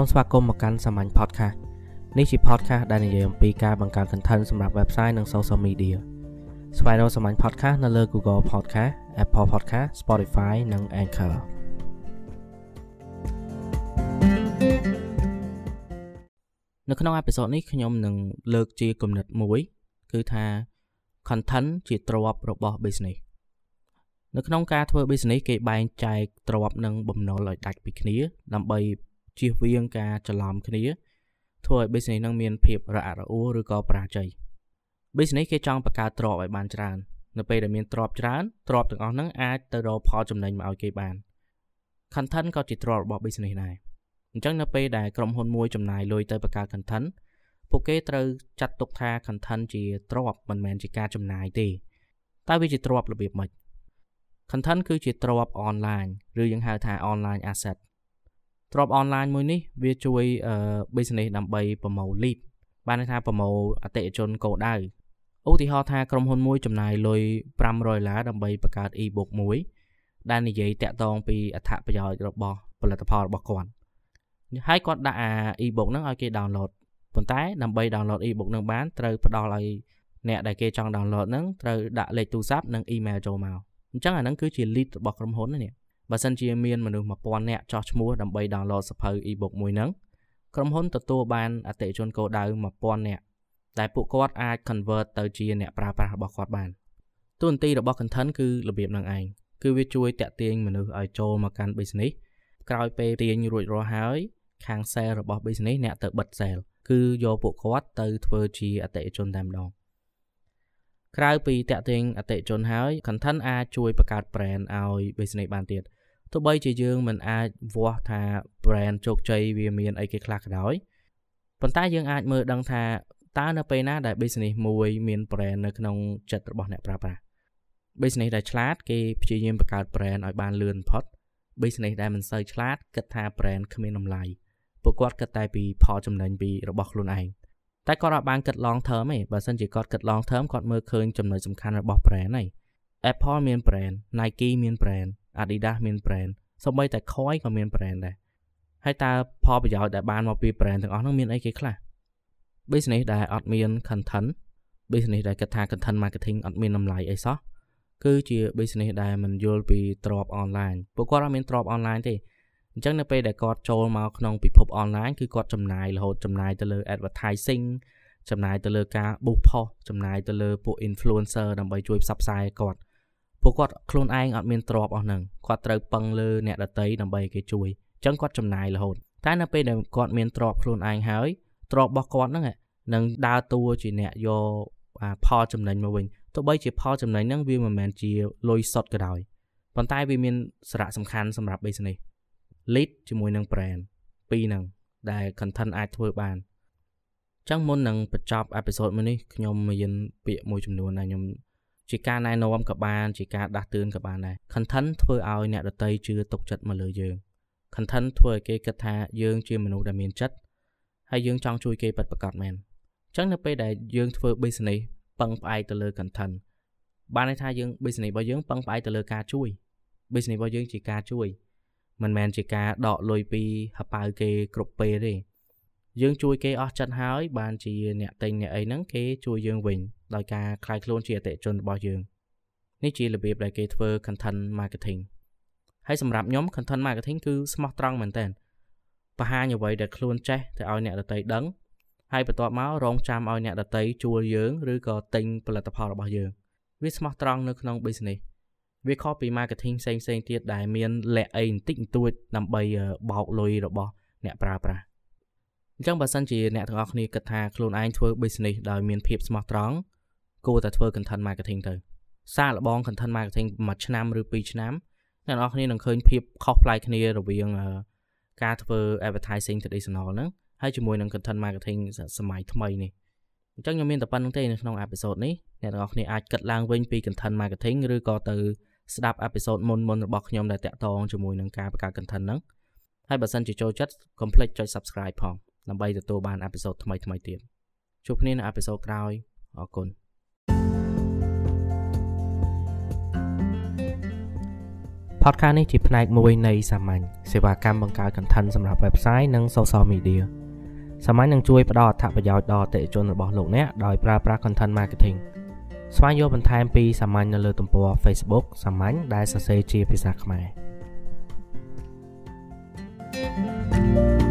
សូមស្វាគមន៍មកកាន់សាមញ្ញ podcast នេះជា podcast ដែលនិយាយអំពីការបង្កើត content សម្រាប់ website និង social media ស្វែងរកសាមញ្ញ podcast នៅលើ Google Podcast Apple Podcast Spotify និង Anchor នៅក្នុងអេពីសូតនេះខ្ញុំនឹងលើកជាគំនិតមួយ គឺថា content ជាទ្រព្យរបស់ business នៅក្នុងការធ្វើ business គេបែងចែកទ្រព្យនិងបំណុលឲ្យដាច់ពីគ្នាដើម្បី ជៀសវាងការច្រឡំគ្នាធ្វើឲ្យ business នឹងមានភាពរអាក់រអួលឬក៏បរាជ័យ business គេចង់បង្កើតទ្រព្យឲ្យបានច្រើននៅពេលដែលមានទ្រព្យច្រើនទ្រព្យទាំងអស់ហ្នឹងអាចទៅរកផលចំណេញមកឲ្យគេបាន content ក៏ជាទ្រព្យរបស់ business ដែរអញ្ចឹងនៅពេលដែលក្រុមហ៊ុនមួយចំណាយលុយទៅបង្កើត content ពួកគេត្រូវចាត់ទុកថា content ជាទ្រព្យមិនមែនជាការចំណាយទេតែវាជាទ្រព្យរបៀបម៉េច content គឺជាទ្រព្យអនឡាញឬយើងហៅថា online asset ទ្រព្យអនឡាញមួយនេះវាជួយ business ដើម្បីប្រមូល lead បានន័យថាប្រមូលអតិថិជនគោលដៅឧទាហរណ៍ថាក្រុមហ៊ុនមួយចំណាយលុយ500ដុល្លារដើម្បីបង្កើត e-book មួយ ដែលនិយាយតាក់ទងពីអត្ថប្រយោជន៍របស់ផលិតផលរបស់គាត់ហើយគាត់ដាក់អា e-book ហ្នឹងឲ្យគេ download ប៉ុន្តែដើម្បី download e-book ហ្នឹងបានត្រូវផ្ដល់ឲ្យអ្នកដែលគេចង់ download ហ្នឹងត្រូវដាក់លេខទូរស័ព្ទនិង email ចូលមកអញ្ចឹងអាហ្នឹងគឺជា lead របស់ក្រុមហ៊ុនណានេះ បើសិនជាមានមនុស្ស1000នាក់ចោះឈ្មោះដើម្បី download សភៅ e-book មួយហ្នឹងក្រុមហ៊ុនទទួលបានអតិថិជនគោលដៅ1000នាក់ដែលពួកគាត់អាច convert ទៅជាអ្នកប្រើប្រាស់របស់គាត់បានតួនាទីរបស់ content គឺរបៀបហ្នឹងឯងគឺវាជួយតាក់ទាញមនុស្សឲ្យចូលមកកាន់ business ក្រោយពេលទាញរួចរាល់ហើយខាង sale របស់ business អ្នកទៅបិទ sale គឺយកពួកគាត់ទៅធ្វើជាអតិថិជនតែម្ដងក្រៅពីតាក់ទាញអតិថិជនហើយ content អាចជួយបង្កើត brand ឲ្យ business បានទៀត ទោះបីជាយើងមិនអាចវាស់ថា brand ជោគជ័យវាមានអីគេខ្លះក៏ដោយប៉ុន្តែយើងអាចមើលដឹងថាតើនៅពេលណាដែល business មួយមាន brand នៅក្នុងចិត្តរបស់អ្នកប្រើប្រាស់ business ដែលឆ្លាតគេព្យាយាមបង្កើត brand ឲ្យបានលឿនបំផុត business ដែលមិនសូវឆ្លាតគិតថា brand គ្មានតម្លៃពួកគាត់គិតតែពីផលចំណេញពីរបស់ខ្លួនឯងតែគាត់អាចបានគិត long term ទេបើសិនជាគាត់គិត long term គាត់មើលឃើញចំណុចសំខាន់របស់ brand ហើយ Apple មាន brand Nike មាន brand Adidas មាន brand សូម្បីតែ Koi ក៏មាន brand ដែរហើយតើផលប្រយោជន៍ដែលបានមកពី brand ទាំងអស់នោះមានអីគេខ្លះ business ដែលអត់មាន content business ដែលគិតថា content marketing អត់មានតម្លៃអីសោះគឺជា business ដែលមិនយល់ពីទ្រព្យ online ពួកគាត់អត់មានទ្រព្យ online ទេអញ្ចឹងនៅពេលដែលគាត់ចូលមកក្នុងពិភព online គឺគាត់ចំណាយរហូតចំណាយទៅលើ advertising ចំណាយទៅលើការ boost post ចំណាយទៅលើពួក influencer ដើម្បីជួយផ្សព្វផ្សាយគាត់ ពួកគាត់ខ្លួនឯងអត់មានទ្រព្យអស់ហ្នឹងគាត់ត្រូវពឹងលើអ្នកដតីដើម្បីគេជួយអញ្ចឹងគាត់ចំណាយរហូតតែនៅពេលដែលគាត់មានទ្រព្យខ្លួនឯងហើយទ្រព្យរបស់គាត់ហ្នឹងនឹងដើរតួជាអ្នកយកផលចំណេញមកវិញទោះបីជាផលចំណេញហ្នឹងវាមិនមែនជាលុយសុទ្ធក៏ដោយប៉ុន្តែវាមានសារៈសំខាន់សម្រាប់ business lead ជាមួយនឹង brand ពីរហ្នឹងដែល content អាចធ្វើបានចឹងមុននឹងបញ្ចប់អេពីសូតមួយនេះខ្ញុំមានពាក្យមួយចំនួនដែលខ្ញុំ ជាការណែនាំក៏បានជាការដាស់តឿនក៏បានដែរ content ធ្វើឲ្យអ្នកដតីជឿទុកចិត្តមកលើយើង content ធ្វើឲ្យគេគិតថាយើងជាមនុស្សដែលមានចិត្តហើយយើងចង់ជួយគេពិតប្រាកដមែនអញ្ចឹងនៅពេលដែលយើងធ្វើ business ពឹងផ្អែកទៅលើ content បានន័យថាយើង business របស់យើងពឹងផ្អែកទៅលើការជួយ business របស់យើងជាការជួយមិនមែនជាការដកលុយពីហប៉ៅគេគ្រប់ពេលទេ យើងជួយគេអស់ចិត្តហើយបានជាអ្នកទិញអ្នកអីហ្នឹងគេជួយយើងវិញដោយការខ្លាយខ្លួនជាអតិជនរបស់យើងនេះជារបៀបដែលគេធ្វើ content marketing ហើយសម្រាប់ខ្ញុំ content marketing គឺស្មោះត្រង់មែនតើបង្ហាញអ្វីដែលខ្លួនចេះទៅឲ្យអ្នកដទៃដឹងហើយបន្ទាប់មករងចាំឲ្យអ្នកដទៃជួលយើងឬក៏ទិញផលិតផលរបស់យើងវាស្មោះត្រង់នៅក្នុង business វាខុសពី marketing ផ្សេងៗទៀតដែលមានលាក់អីបន្តិចបន្តួចដើម្បីបោកលុយរបស់អ្នកប្រើប្រាស់ អញ្ចឹងបើសិនជាអ្នកទាំងអស់គ្នាគិតថាខ្លួនឯងធ្វើ business ដោយមានភាពស្មោះត្រង់គួរតែធ្វើ content marketing ទៅសាកល្បង content marketing មួយឆ្នាំឬពីរឆ្នាំអ្នកនរគ្នានឹងឃើញភាពខុសប្លែកគ្នារវាងការធ្វើ advertising traditional ហ្នឹងហើយជាមួយនឹង content marketing សម័យថ្មីនេះអញ្ចឹងខ្ញុំមានតែប៉ុណ្្នឹងទេនៅក្នុង episode នេះអ្នកទាំងអស់គ្នាអាចគិតឡើងវិញពី content marketing ឬក៏ទៅស្ដាប់ episode មុនមុនរបស់ខ្ញុំដែលតាក់ទងជាមួយនឹងការបង្កើត content ហ្នឹងហើយបើសិនជាចូលចិត្តកុំភ្លេចចុច subscribe ផង ដើម្បីទទួលបាន episode ថ្មីថ្មីទៀតជួបគ្នានៅ episode ក្រោយអរគុណ podcast នេះជាផ្នែកមួយនៃសាមញ្ញសេវាកម្មបង្កើត content សម្រាប់ website និង social media សាមញ្ញនឹងជួយផ្ដល់អត្ថប្រយោជន៍ដល់អតិថិជនរបស់លោកអ្នកដោយប្រើប្រាស់ content marketing ស្វែងយល់បន្ថែមពីសាមញ្ញនៅលើទំព័រ Facebook សាមញ្ញដែលសរសេរជាភាសាខ្មែរ thank you